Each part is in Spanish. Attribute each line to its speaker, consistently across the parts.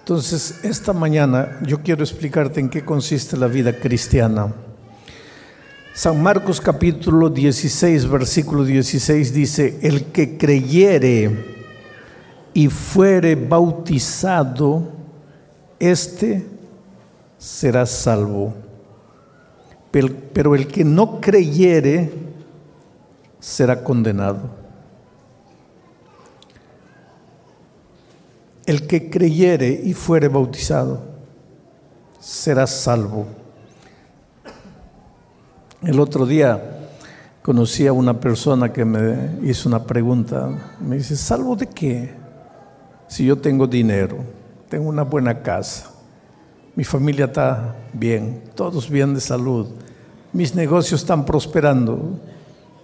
Speaker 1: Entonces, esta mañana yo quiero explicarte en qué consiste la vida cristiana. San Marcos capítulo 16, versículo 16 dice, el que creyere y fuere bautizado, éste será salvo. Pero el que no creyere será condenado. El que creyere y fuere bautizado será salvo. El otro día conocí a una persona que me hizo una pregunta. Me dice, ¿salvo de qué? Si yo tengo dinero, tengo una buena casa, mi familia está bien, todos bien de salud, mis negocios están prosperando,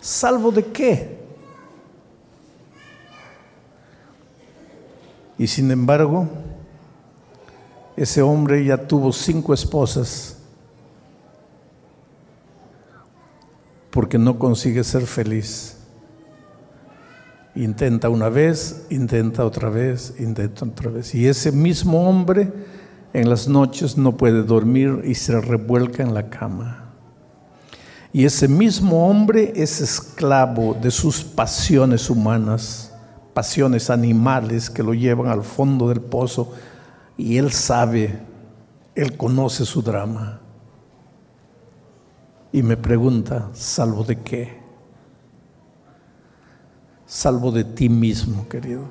Speaker 1: ¿salvo de qué? Y sin embargo, ese hombre ya tuvo cinco esposas porque no consigue ser feliz. Intenta una vez, intenta otra vez, intenta otra vez. Y ese mismo hombre en las noches no puede dormir y se revuelca en la cama. Y ese mismo hombre es esclavo de sus pasiones humanas pasiones animales que lo llevan al fondo del pozo y él sabe, él conoce su drama. Y me pregunta, ¿salvo de qué? Salvo de ti mismo, querido.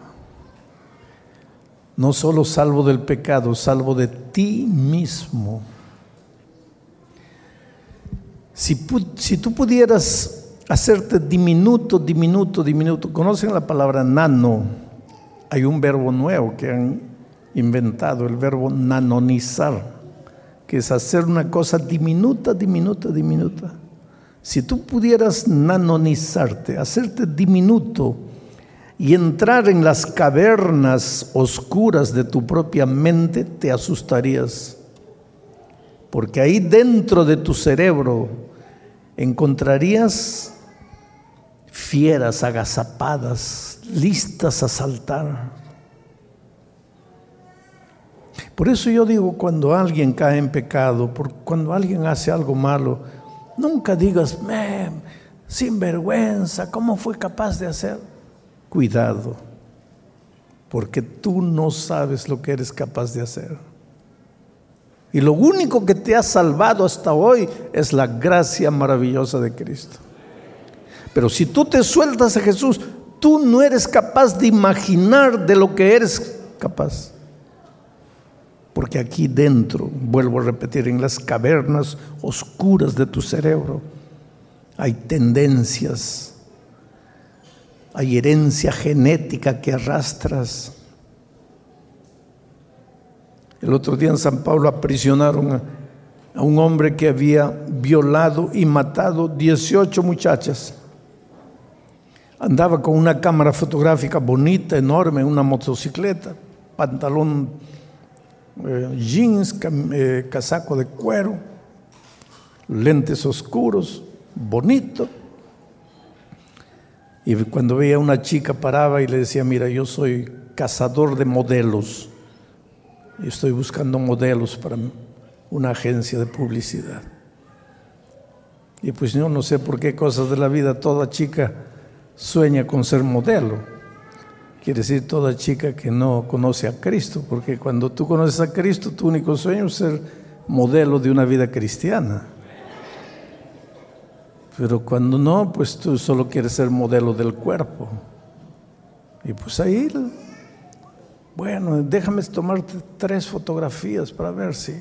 Speaker 1: No solo salvo del pecado, salvo de ti mismo. Si, si tú pudieras hacerte diminuto, diminuto, diminuto. ¿Conocen la palabra nano? Hay un verbo nuevo que han inventado, el verbo nanonizar, que es hacer una cosa diminuta, diminuta, diminuta. Si tú pudieras nanonizarte, hacerte diminuto y entrar en las cavernas oscuras de tu propia mente, te asustarías. Porque ahí dentro de tu cerebro encontrarías fieras agazapadas, listas a saltar. Por eso yo digo, cuando alguien cae en pecado, cuando alguien hace algo malo, nunca digas, sin vergüenza, ¿cómo fue capaz de hacer? Cuidado, porque tú no sabes lo que eres capaz de hacer. Y lo único que te ha salvado hasta hoy es la gracia maravillosa de Cristo. Pero si tú te sueltas a Jesús, tú no eres capaz de imaginar de lo que eres capaz. Porque aquí dentro, vuelvo a repetir, en las cavernas oscuras de tu cerebro, hay tendencias, hay herencia genética que arrastras. El otro día en San Pablo aprisionaron a, un hombre que había violado y matado 18 muchachas. Andaba con una cámara fotográfica bonita, enorme, una motocicleta, pantalón eh, jeans, eh, casaco de cuero, lentes oscuros, bonito. Y cuando veía a una chica paraba y le decía, mira, yo soy cazador de modelos. Estoy buscando modelos para una agencia de publicidad. Y pues yo no sé por qué cosas de la vida toda chica sueña con ser modelo. Quiere decir toda chica que no conoce a Cristo, porque cuando tú conoces a Cristo, tu único sueño es ser modelo de una vida cristiana. Pero cuando no, pues tú solo quieres ser modelo del cuerpo. Y pues ahí, bueno, déjame tomarte tres fotografías para ver si.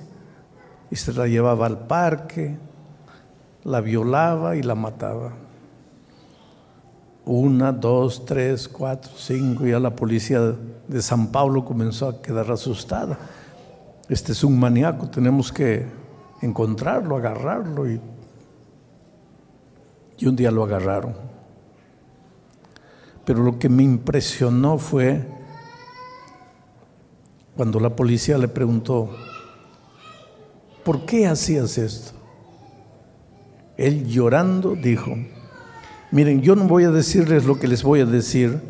Speaker 1: Y se la llevaba al parque, la violaba y la mataba. Una, dos, tres, cuatro, cinco, ya la policía de San Pablo comenzó a quedar asustada. Este es un maníaco, tenemos que encontrarlo, agarrarlo. Y, y un día lo agarraron. Pero lo que me impresionó fue cuando la policía le preguntó, ¿por qué hacías esto? Él llorando dijo, Miren, yo no voy a decirles lo que les voy a decir,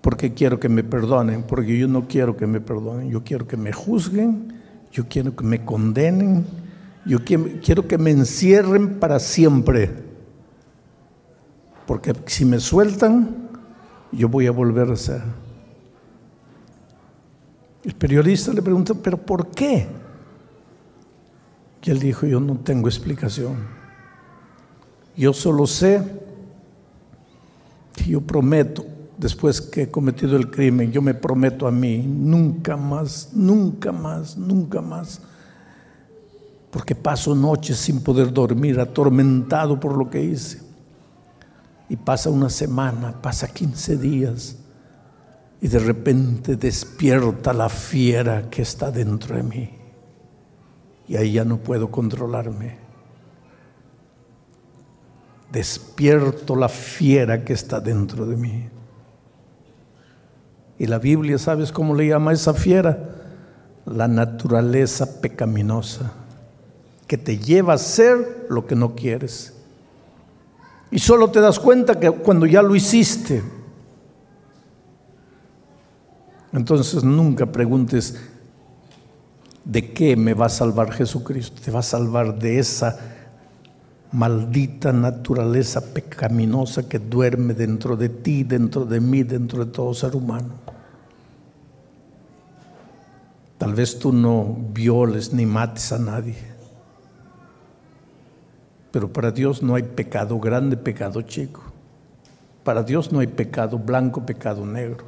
Speaker 1: porque quiero que me perdonen, porque yo no quiero que me perdonen, yo quiero que me juzguen, yo quiero que me condenen, yo quiero que me encierren para siempre, porque si me sueltan, yo voy a volver a ser. El periodista le preguntó, ¿pero por qué? Y él dijo, yo no tengo explicación. Yo solo sé yo prometo, después que he cometido el crimen, yo me prometo a mí, nunca más, nunca más, nunca más. Porque paso noches sin poder dormir, atormentado por lo que hice. Y pasa una semana, pasa 15 días, y de repente despierta la fiera que está dentro de mí y ahí ya no puedo controlarme. Despierto la fiera que está dentro de mí. Y la Biblia, ¿sabes cómo le llama a esa fiera? La naturaleza pecaminosa, que te lleva a ser lo que no quieres. Y solo te das cuenta que cuando ya lo hiciste, entonces nunca preguntes, ¿De qué me va a salvar Jesucristo? Te va a salvar de esa maldita naturaleza pecaminosa que duerme dentro de ti, dentro de mí, dentro de todo ser humano. Tal vez tú no violes ni mates a nadie, pero para Dios no hay pecado grande, pecado chico. Para Dios no hay pecado blanco, pecado negro.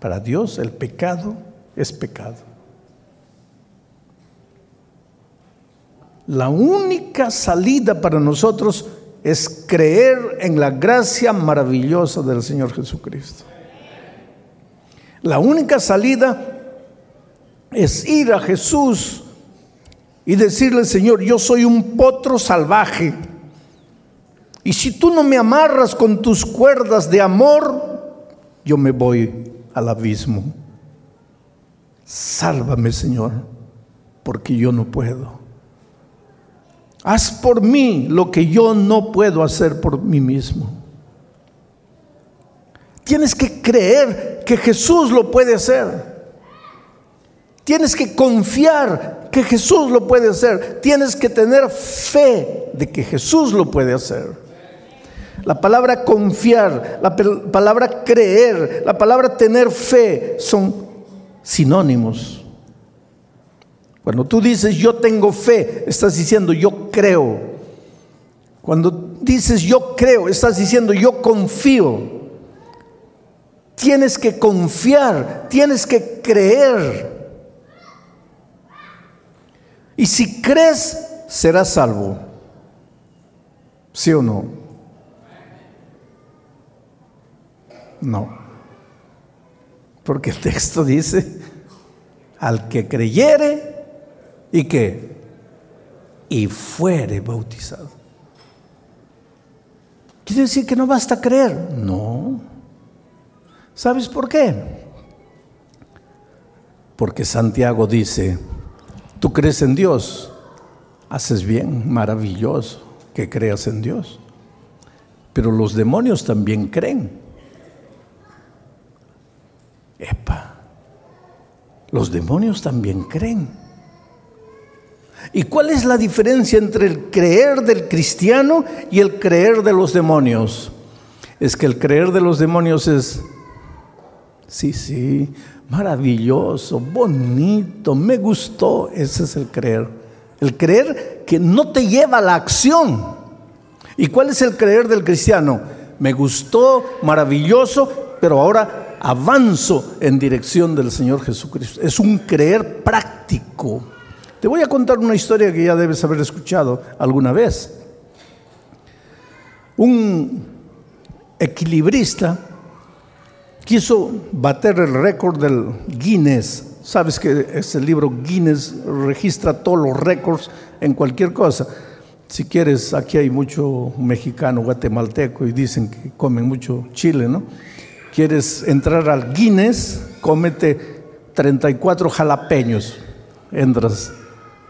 Speaker 1: Para Dios el pecado es pecado. La única salida para nosotros es creer en la gracia maravillosa del Señor Jesucristo. La única salida es ir a Jesús y decirle, Señor, yo soy un potro salvaje. Y si tú no me amarras con tus cuerdas de amor, yo me voy al abismo. Sálvame, Señor, porque yo no puedo. Haz por mí lo que yo no puedo hacer por mí mismo. Tienes que creer que Jesús lo puede hacer. Tienes que confiar que Jesús lo puede hacer. Tienes que tener fe de que Jesús lo puede hacer. La palabra confiar, la palabra creer, la palabra tener fe son sinónimos. Cuando tú dices yo tengo fe, estás diciendo yo creo. Cuando dices yo creo, estás diciendo yo confío. Tienes que confiar, tienes que creer. Y si crees, serás salvo. ¿Sí o no? No. Porque el texto dice, al que creyere, ¿Y qué? Y fuere bautizado. ¿Quiere decir que no basta creer? No. ¿Sabes por qué? Porque Santiago dice, tú crees en Dios, haces bien, maravilloso que creas en Dios. Pero los demonios también creen. Epa, los demonios también creen. ¿Y cuál es la diferencia entre el creer del cristiano y el creer de los demonios? Es que el creer de los demonios es, sí, sí, maravilloso, bonito, me gustó. Ese es el creer. El creer que no te lleva a la acción. ¿Y cuál es el creer del cristiano? Me gustó, maravilloso, pero ahora avanzo en dirección del Señor Jesucristo. Es un creer práctico. Te voy a contar una historia que ya debes haber escuchado alguna vez. Un equilibrista quiso bater el récord del Guinness. Sabes que ese libro Guinness registra todos los récords en cualquier cosa. Si quieres, aquí hay mucho mexicano, guatemalteco y dicen que comen mucho chile, ¿no? Quieres entrar al Guinness, cómete 34 jalapeños. Entras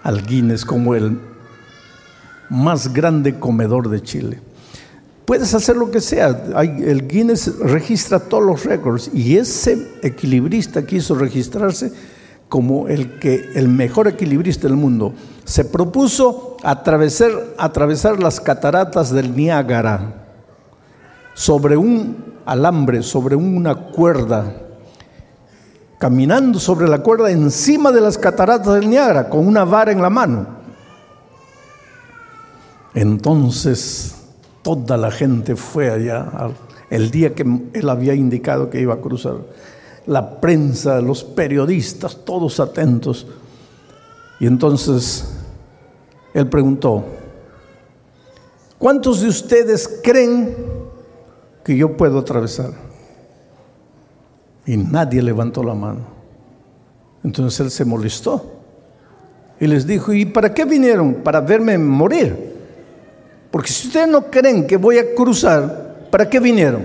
Speaker 1: al Guinness como el más grande comedor de Chile. Puedes hacer lo que sea. el Guinness registra todos los récords y ese equilibrista quiso registrarse como el, que, el mejor equilibrista del mundo. Se propuso atravesar, atravesar las cataratas del Niágara sobre un alambre, sobre una cuerda, caminando sobre la cuerda encima de las cataratas del Niágara con una vara en la mano. Entonces toda la gente fue allá el día que él había indicado que iba a cruzar. La prensa, los periodistas, todos atentos. Y entonces él preguntó, ¿cuántos de ustedes creen que yo puedo atravesar? Y nadie levantó la mano. Entonces él se molestó y les dijo, ¿y para qué vinieron? Para verme morir. Porque si ustedes no creen que voy a cruzar, ¿para qué vinieron?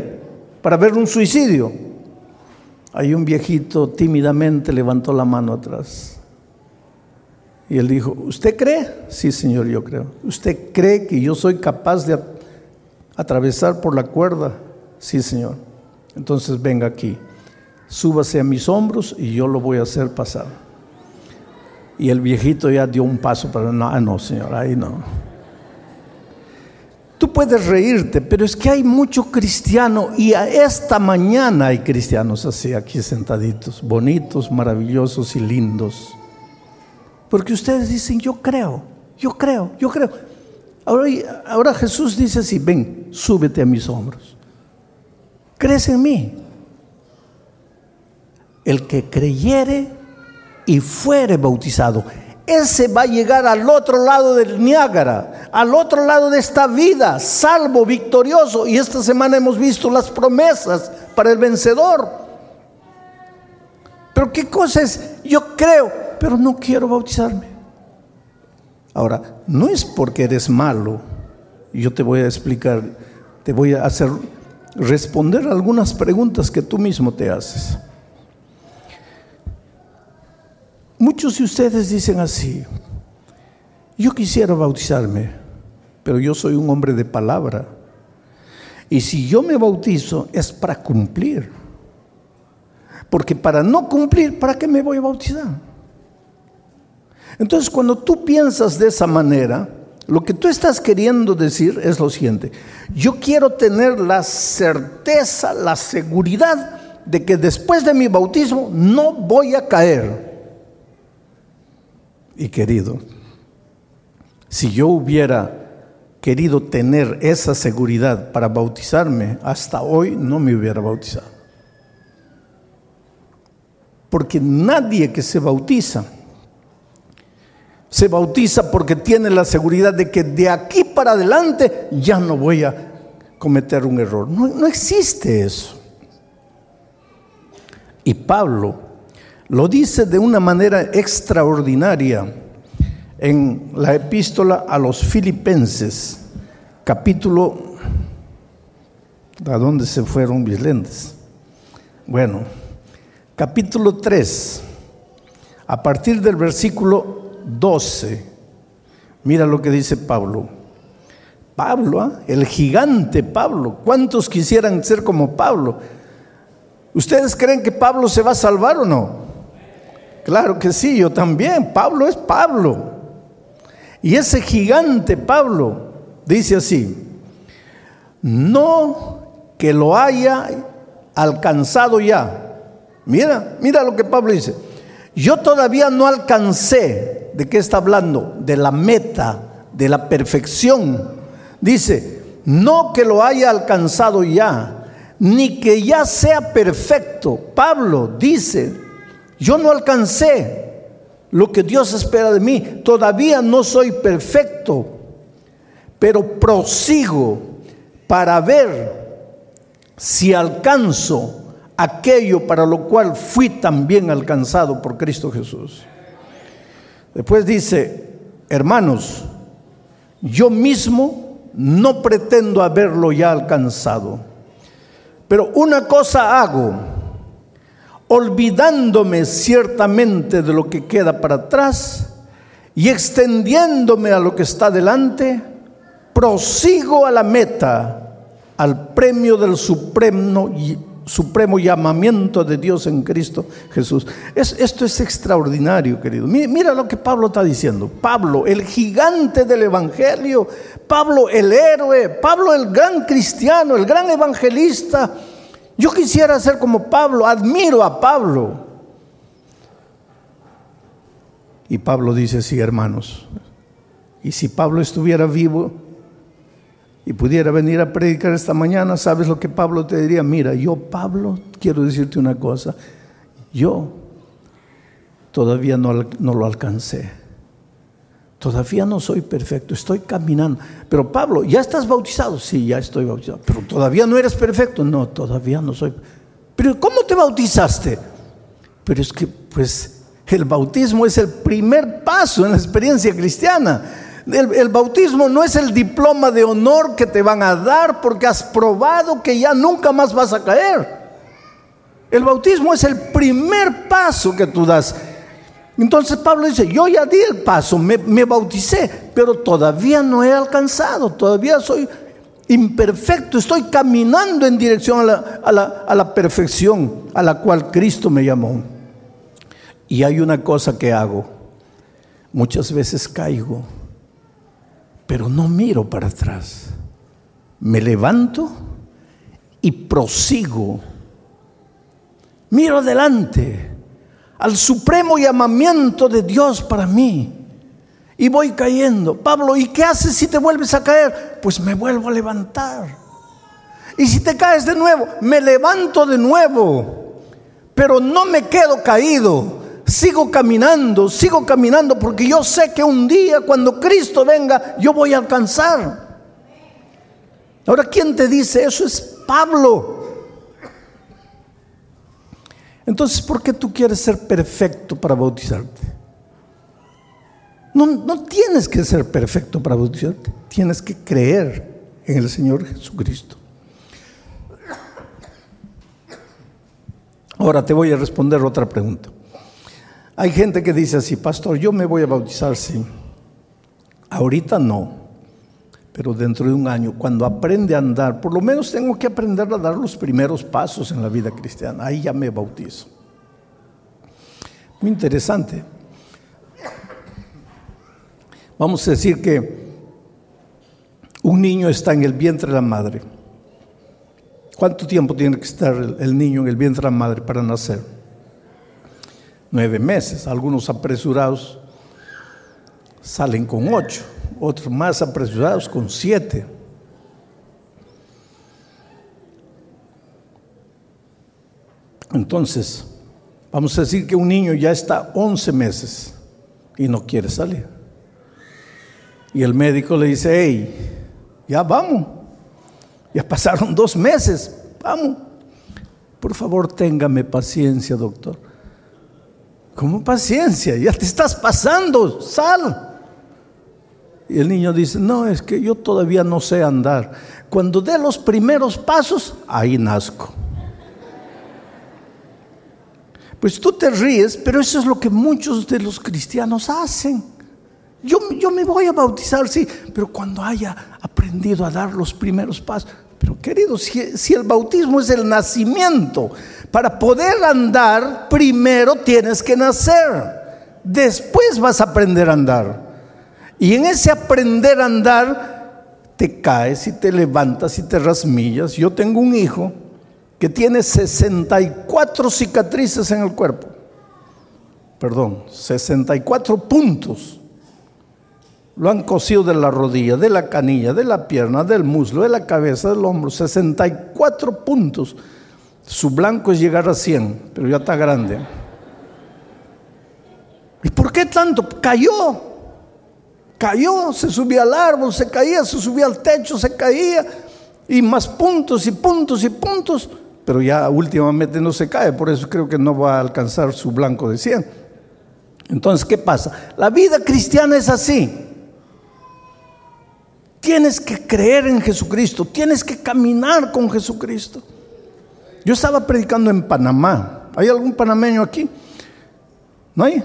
Speaker 1: ¿Para ver un suicidio? Hay un viejito tímidamente levantó la mano atrás. Y él dijo, ¿usted cree? Sí, señor, yo creo. ¿Usted cree que yo soy capaz de atravesar por la cuerda? Sí, señor. Entonces venga aquí, súbase a mis hombros y yo lo voy a hacer pasar. Y el viejito ya dio un paso para, no, ah, no, señor, ahí no. Tú puedes reírte, pero es que hay mucho cristiano y a esta mañana hay cristianos así aquí sentaditos, bonitos, maravillosos y lindos. Porque ustedes dicen, yo creo, yo creo, yo creo. Ahora, ahora Jesús dice así, ven, súbete a mis hombros. ¿Crees en mí? El que creyere y fuere bautizado ese va a llegar al otro lado del Niágara, al otro lado de esta vida, salvo, victorioso. Y esta semana hemos visto las promesas para el vencedor. Pero ¿qué cosa es? Yo creo, pero no quiero bautizarme. Ahora, no es porque eres malo. Yo te voy a explicar, te voy a hacer responder algunas preguntas que tú mismo te haces. Muchos de ustedes dicen así, yo quisiera bautizarme, pero yo soy un hombre de palabra. Y si yo me bautizo es para cumplir. Porque para no cumplir, ¿para qué me voy a bautizar? Entonces, cuando tú piensas de esa manera, lo que tú estás queriendo decir es lo siguiente. Yo quiero tener la certeza, la seguridad de que después de mi bautismo no voy a caer y querido, si yo hubiera querido tener esa seguridad para bautizarme, hasta hoy no me hubiera bautizado. Porque nadie que se bautiza, se bautiza porque tiene la seguridad de que de aquí para adelante ya no voy a cometer un error. No, no existe eso. Y Pablo lo dice de una manera extraordinaria en la epístola a los filipenses, capítulo... ¿A dónde se fueron mis lentes? Bueno, capítulo 3, a partir del versículo 12, mira lo que dice Pablo. Pablo, ¿ah? el gigante Pablo, ¿cuántos quisieran ser como Pablo? ¿Ustedes creen que Pablo se va a salvar o no? Claro que sí, yo también. Pablo es Pablo. Y ese gigante Pablo dice así, no que lo haya alcanzado ya. Mira, mira lo que Pablo dice. Yo todavía no alcancé, ¿de qué está hablando? De la meta, de la perfección. Dice, no que lo haya alcanzado ya, ni que ya sea perfecto. Pablo dice, yo no alcancé lo que Dios espera de mí. Todavía no soy perfecto, pero prosigo para ver si alcanzo aquello para lo cual fui también alcanzado por Cristo Jesús. Después dice, hermanos, yo mismo no pretendo haberlo ya alcanzado, pero una cosa hago olvidándome ciertamente de lo que queda para atrás y extendiéndome a lo que está delante, prosigo a la meta al premio del supremo, supremo llamamiento de Dios en Cristo Jesús. esto es extraordinario, querido. Mira, lo que Pablo está diciendo. Pablo, el gigante del Evangelio. Pablo, el héroe. Pablo, el gran cristiano, el gran evangelista. Yo quisiera ser como Pablo. Admiro a Pablo. Y Pablo dice, sí, hermanos. Y si Pablo estuviera vivo, y pudiera venir a predicar esta mañana, ¿sabes lo que Pablo te diría? Mira, yo Pablo, quiero decirte una cosa, yo todavía no, no lo alcancé. Todavía no soy perfecto, estoy caminando. Pero Pablo, ¿ya estás bautizado? Sí, ya estoy bautizado. Pero todavía no eres perfecto. No, todavía no soy. Pero ¿cómo te bautizaste? Pero es que, pues, el bautismo es el primer paso en la experiencia cristiana. El, bautismo no es el diploma de honor que te van a dar porque has probado que ya nunca más vas a caer. El bautismo es el primer paso que tú das. Entonces Pablo dice, yo ya di el paso, me, bauticé, pero todavía no he alcanzado, todavía soy imperfecto, estoy caminando en dirección a la, a, la, a la, perfección a la cual Cristo me llamó. Y hay una cosa que hago, muchas veces caigo pero no miro para atrás. Me levanto y prosigo. Miro adelante al supremo llamamiento de Dios para mí. Y voy cayendo. Pablo, ¿y qué haces si te vuelves a caer? Pues me vuelvo a levantar. Y si te caes de nuevo, me levanto de nuevo. Pero no me quedo caído sigo caminando, sigo caminando porque yo sé que un día cuando Cristo venga yo voy a alcanzar. Ahora, ¿quién te dice eso? Es Pablo. Entonces, ¿por qué tú quieres ser perfecto para bautizarte? No, no tienes que ser perfecto para bautizarte, tienes que creer en el Señor Jesucristo. Ahora te voy a responder otra pregunta. Hay gente que dice así, pastor, yo me voy a bautizar, sí. Ahorita no, pero dentro de un año, cuando aprende a andar, por lo menos tengo que aprender a dar los primeros pasos en la vida cristiana. Ahí ya me bautizo. Muy interesante. Vamos a decir que un niño está en el vientre de la madre. ¿Cuánto tiempo tiene que estar el niño en el vientre de la madre para nacer? nueve meses, algunos apresurados salen con ocho, otros más apresurados con siete. Entonces, vamos a decir que un niño ya está once meses y no quiere salir. Y el médico le dice, hey, ya vamos, ya pasaron dos meses, vamos. Por favor, téngame paciencia, doctor. ¿Cómo paciencia? Ya te estás pasando, sal. Y el niño dice, no, es que yo todavía no sé andar. Cuando dé los primeros pasos, ahí nazco. Pues tú te ríes, pero eso es lo que muchos de los cristianos hacen. Yo, yo me voy a bautizar, sí, pero cuando haya aprendido a dar los primeros pasos. Pero querido, si, si el bautismo es el nacimiento, para poder andar, primero tienes que nacer. Después vas a aprender a andar. Y en ese aprender a andar, te caes y te levantas y te rasmillas. Yo tengo un hijo que tiene 64 cicatrices en el cuerpo. Perdón, 64 puntos. Lo han cosido de la rodilla, de la canilla, de la pierna, del muslo, de la cabeza, del hombro. 64 puntos su blanco es llegar a 100, pero ya está grande. ¿Y por qué tanto? Cayó. Cayó, se subía al árbol, se caía, se subía al techo, se caía. Y más puntos y puntos y puntos. Pero ya últimamente no se cae, por eso creo que no va a alcanzar su blanco de 100. Entonces, ¿qué pasa? La vida cristiana es así. Tienes que creer en Jesucristo, tienes que caminar con Jesucristo. Yo estaba predicando en Panamá. ¿Hay algún panameño aquí? ¿No hay?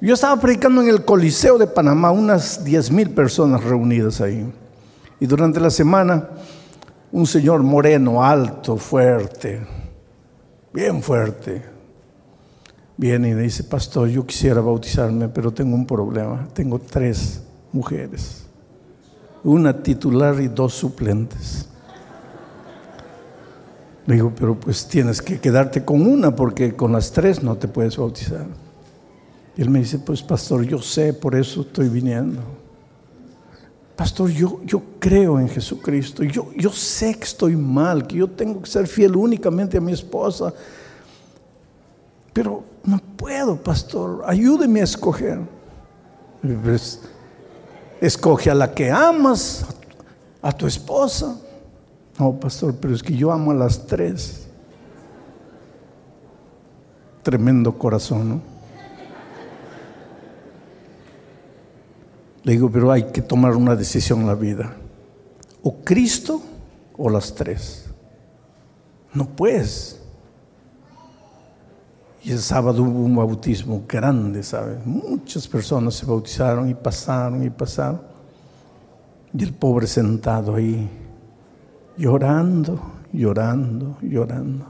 Speaker 1: Yo estaba predicando en el Coliseo de Panamá, unas 10 mil personas reunidas ahí. Y durante la semana, un señor moreno, alto, fuerte, bien fuerte. Viene y dice, pastor, yo quisiera bautizarme, pero tengo un problema. Tengo tres mujeres, una titular y dos suplentes. Le digo, pero pues tienes que quedarte con una porque con las tres no te puedes bautizar. Y él me dice, pues pastor, yo sé, por eso estoy viniendo. Pastor, yo, yo creo en Jesucristo, yo, yo sé que estoy mal, que yo tengo que ser fiel únicamente a mi esposa, pero no puedo, pastor, ayúdeme a escoger. Pues, escoge a la que amas, a tu esposa. No, pastor, pero es que yo amo a las tres. Tremendo corazón, ¿no? Le digo, pero hay que tomar una decisión en la vida. O Cristo o las tres. No puedes. Y el sábado hubo un bautismo grande, ¿sabes? Muchas personas se bautizaron y pasaron y pasaron. Y el pobre sentado ahí, llorando, llorando, llorando.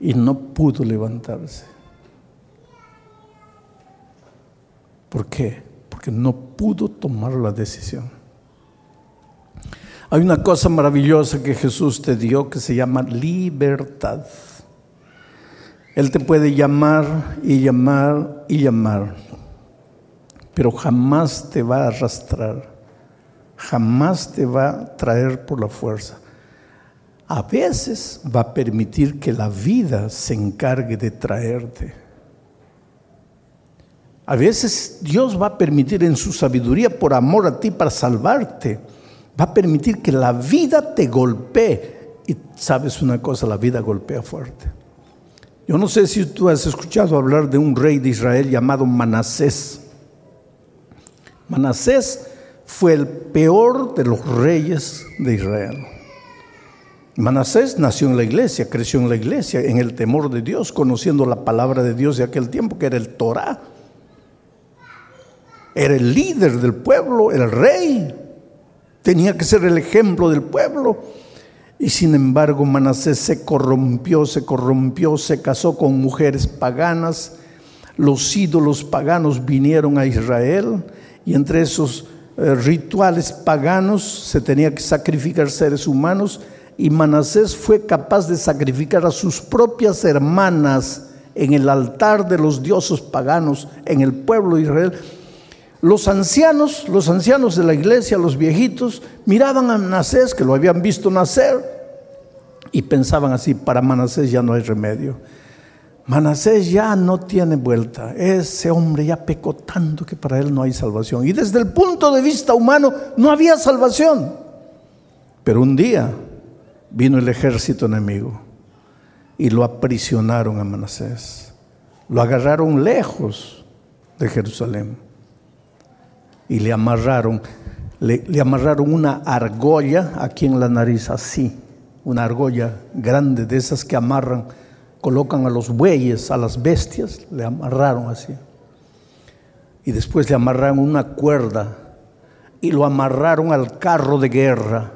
Speaker 1: Y no pudo levantarse. ¿Por qué? Porque no pudo tomar la decisión. Hay una cosa maravillosa que Jesús te dio que se llama libertad. Él te puede llamar y llamar y llamar, pero jamás te va a arrastrar, jamás te va a traer por la fuerza. A veces va a permitir que la vida se encargue de traerte a veces Dios va a permitir en su sabiduría, por amor a ti, para salvarte, va a permitir que la vida te golpee. Y sabes una cosa, la vida golpea fuerte. Yo no sé si tú has escuchado hablar de un rey de Israel llamado Manasés. Manasés fue el peor de los reyes de Israel. Manasés nació en la iglesia, creció en la iglesia, en el temor de Dios, conociendo la palabra de Dios de aquel tiempo, que era el Torah era el líder del pueblo, el rey, tenía que ser el ejemplo del pueblo. Y sin embargo Manasés se corrompió, se corrompió, se casó con mujeres paganas. Los ídolos paganos vinieron a Israel y entre esos eh, rituales paganos se tenía que sacrificar seres humanos y Manasés fue capaz de sacrificar a sus propias hermanas en el altar de los dioses paganos en el pueblo de Israel los ancianos, los ancianos de la iglesia, los viejitos, miraban a Manasés, que lo habían visto nacer, y pensaban así, para Manasés ya no hay remedio. Manasés ya no tiene vuelta. Ese hombre ya pecó tanto que para él no hay salvación. Y desde el punto de vista humano no había salvación. Pero un día vino el ejército enemigo y lo aprisionaron a Manasés. Lo agarraron lejos de Jerusalén y le amarraron, le, amarraron una argolla aquí en la nariz, así, una argolla grande de esas que amarran, colocan a los bueyes, a las bestias, le amarraron así. Y después le amarraron una cuerda y lo amarraron al carro de guerra.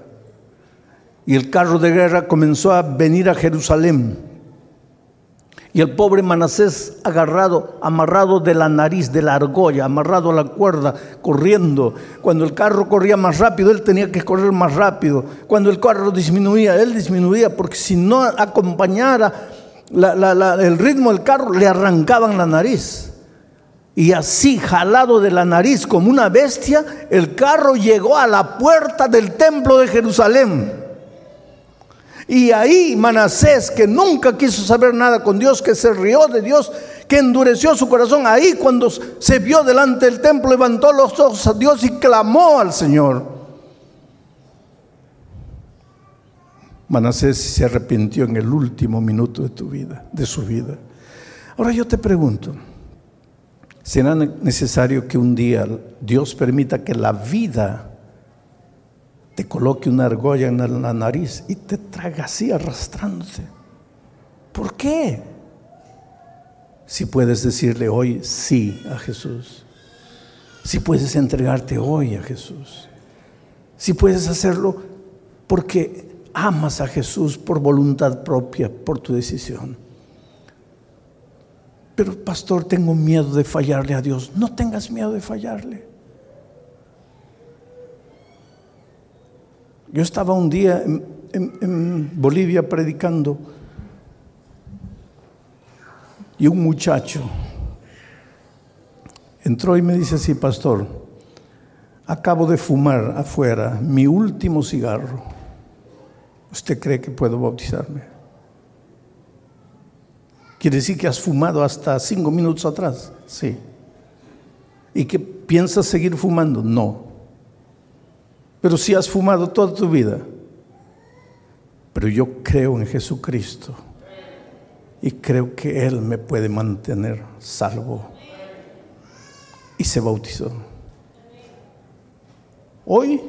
Speaker 1: Y el carro de guerra comenzó a venir a Jerusalén. Y el pobre Manasés agarrado, amarrado de la nariz, de la argolla, amarrado a la cuerda, corriendo. Cuando el carro corría más rápido, él tenía que correr más rápido. Cuando el carro disminuía, él disminuía, porque si no acompañara el ritmo del carro, le arrancaban la nariz. Y así, jalado de la nariz como una bestia, el carro llegó a la puerta del templo de Jerusalén. Y ahí Manasés, que nunca quiso saber nada con Dios, que se rió de Dios, que endureció su corazón, ahí cuando se vio delante del templo, levantó los ojos a Dios y clamó al Señor. Manasés se arrepintió en el último minuto de tu vida, de su vida. Ahora yo te pregunto, ¿será necesario que un día Dios permita que la vida te coloque una argolla en la nariz y te traga así arrastrándote. ¿Por qué? Si puedes decirle hoy sí a Jesús. Si puedes entregarte hoy a Jesús. Si puedes hacerlo porque amas a Jesús por voluntad propia, por tu decisión. Pero pastor, tengo miedo de fallarle a Dios. No tengas miedo de fallarle. Yo estaba un día en, Bolivia predicando y un muchacho entró y me dice así, pastor, acabo de fumar afuera mi último cigarro. ¿Usted cree que puedo bautizarme? Quiere decir que has fumado hasta cinco minutos atrás. Sí. ¿Y que piensas seguir fumando? No. Pero si has fumado toda tu vida. Pero yo creo en Jesucristo. Y creo que Él me puede mantener salvo. Y se bautizó. Hoy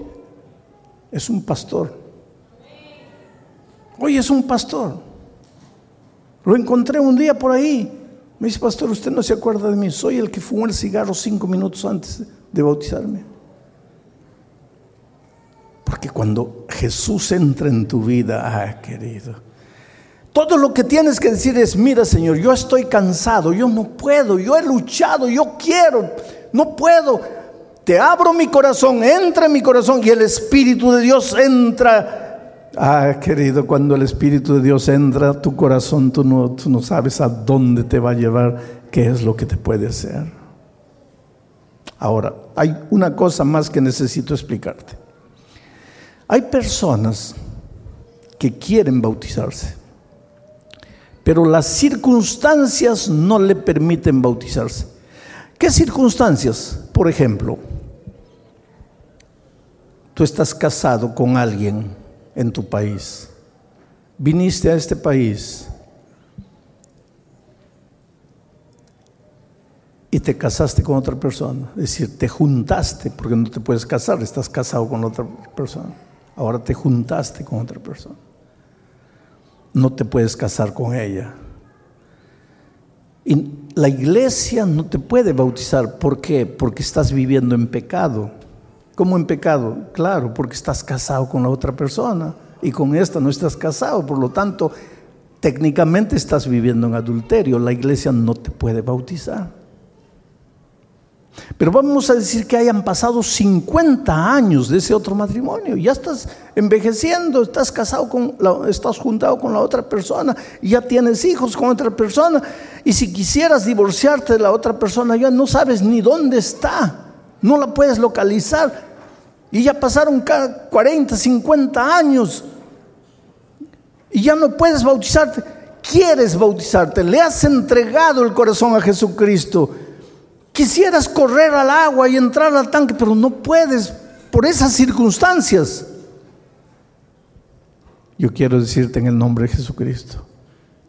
Speaker 1: es un pastor. Hoy es un pastor. Lo encontré un día por ahí. Me dice, pastor, usted no se acuerda de mí. Soy el que fumó el cigarro cinco minutos antes de bautizarme. Porque cuando Jesús entra en tu vida, ah, querido, todo lo que tienes que decir es, mira Señor, yo estoy cansado, yo no puedo, yo he luchado, yo quiero, no puedo. Te abro mi corazón, entra en mi corazón y el Espíritu de Dios entra Ah, querido, cuando el Espíritu de Dios entra a tu corazón, tú no, tú no sabes a dónde te va a llevar, qué es lo que te puede hacer. Ahora, hay una cosa más que necesito explicarte. Hay personas que quieren bautizarse, pero las circunstancias no le permiten bautizarse. ¿Qué circunstancias? Por ejemplo, tú estás casado con alguien en tu país. Viniste a este país y te casaste con otra persona. Es decir, te juntaste, porque no te puedes casar, estás casado con otra persona. Ahora te juntaste con otra persona. No te puedes casar con ella. Y la iglesia no te puede bautizar. ¿Por qué? Porque estás viviendo en pecado. ¿Cómo en pecado? Claro, porque estás casado con la otra persona y con esta no estás casado. Por lo tanto, técnicamente estás viviendo en adulterio. La iglesia no te puede bautizar. Pero vamos a decir que hayan pasado 50 años de ese otro matrimonio. Ya estás envejeciendo, estás casado con, estás juntado con la otra persona, ya tienes hijos con otra persona. Y si quisieras divorciarte de la otra persona, ya no sabes ni dónde está, no la puedes localizar. Y ya pasaron 40, 50 años. Y ya no puedes bautizarte. Quieres bautizarte. Le has entregado el corazón a Jesucristo. Quisieras correr al agua y entrar al tanque, pero no puedes por esas circunstancias. Yo quiero decirte en el nombre de Jesucristo.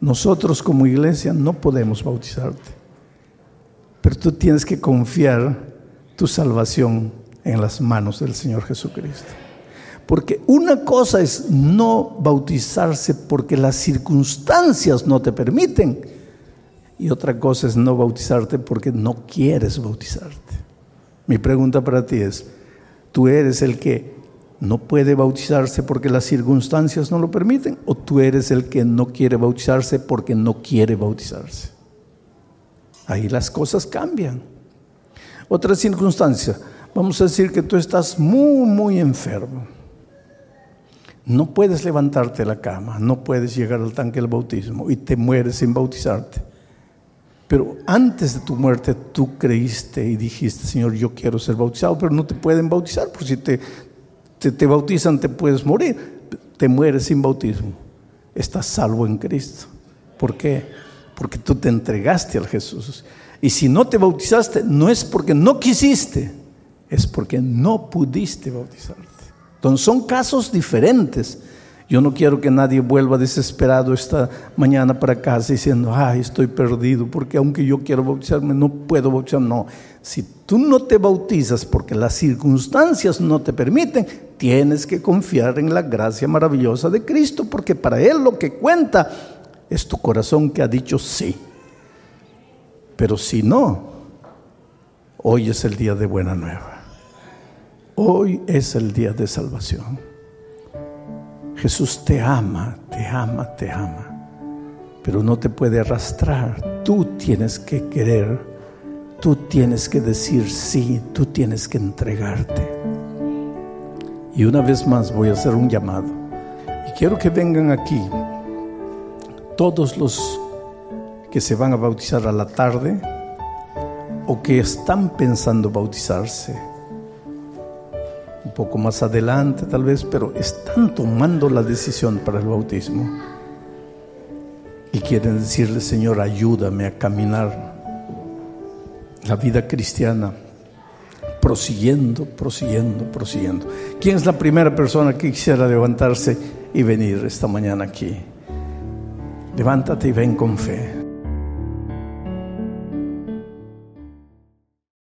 Speaker 1: Nosotros como iglesia no podemos bautizarte. Pero tú tienes que confiar tu salvación en las manos del Señor Jesucristo. Porque una cosa es no bautizarse porque las circunstancias no te permiten. Y otra cosa es no bautizarte porque no quieres bautizarte. Mi pregunta para ti es, ¿tú eres el que no puede bautizarse porque las circunstancias no lo permiten? ¿O tú eres el que no quiere bautizarse porque no quiere bautizarse? Ahí las cosas cambian. Otra circunstancia, Vamos a decir que tú estás muy, muy enfermo. No puedes levantarte de la cama, no puedes llegar al tanque del bautismo y te mueres sin bautizarte. Pero antes de tu muerte tú creíste y dijiste, Señor, yo quiero ser bautizado, pero no te pueden bautizar, porque si te, te, te bautizan te puedes morir. Te mueres sin bautismo. Estás salvo en Cristo. ¿Por qué? Porque tú te entregaste al Jesús. Y si no te bautizaste, no es porque no quisiste, es porque no pudiste bautizarte. Entonces son casos diferentes. Yo no quiero que nadie vuelva desesperado esta mañana para casa diciendo, ay, estoy perdido, porque aunque yo quiero bautizarme, no puedo bautizarme. No, si tú no te bautizas porque las circunstancias no te permiten, tienes que confiar en la gracia maravillosa de Cristo, porque para Él lo que cuenta es tu corazón que ha dicho sí. Pero si no, hoy es el día de buena nueva. Hoy es el día de salvación. Jesús te ama, te ama, te ama, pero no te puede arrastrar. Tú tienes que querer, tú tienes que decir sí, tú tienes que entregarte. Y una vez más voy a hacer un llamado. Y quiero que vengan aquí todos los que se van a bautizar a la tarde o que están pensando bautizarse poco más adelante tal vez, pero están tomando la decisión para el bautismo y quieren decirle, Señor, ayúdame a caminar la vida cristiana, prosiguiendo, prosiguiendo, prosiguiendo. ¿Quién es la primera persona que quisiera levantarse y venir esta mañana aquí? Levántate y ven con fe.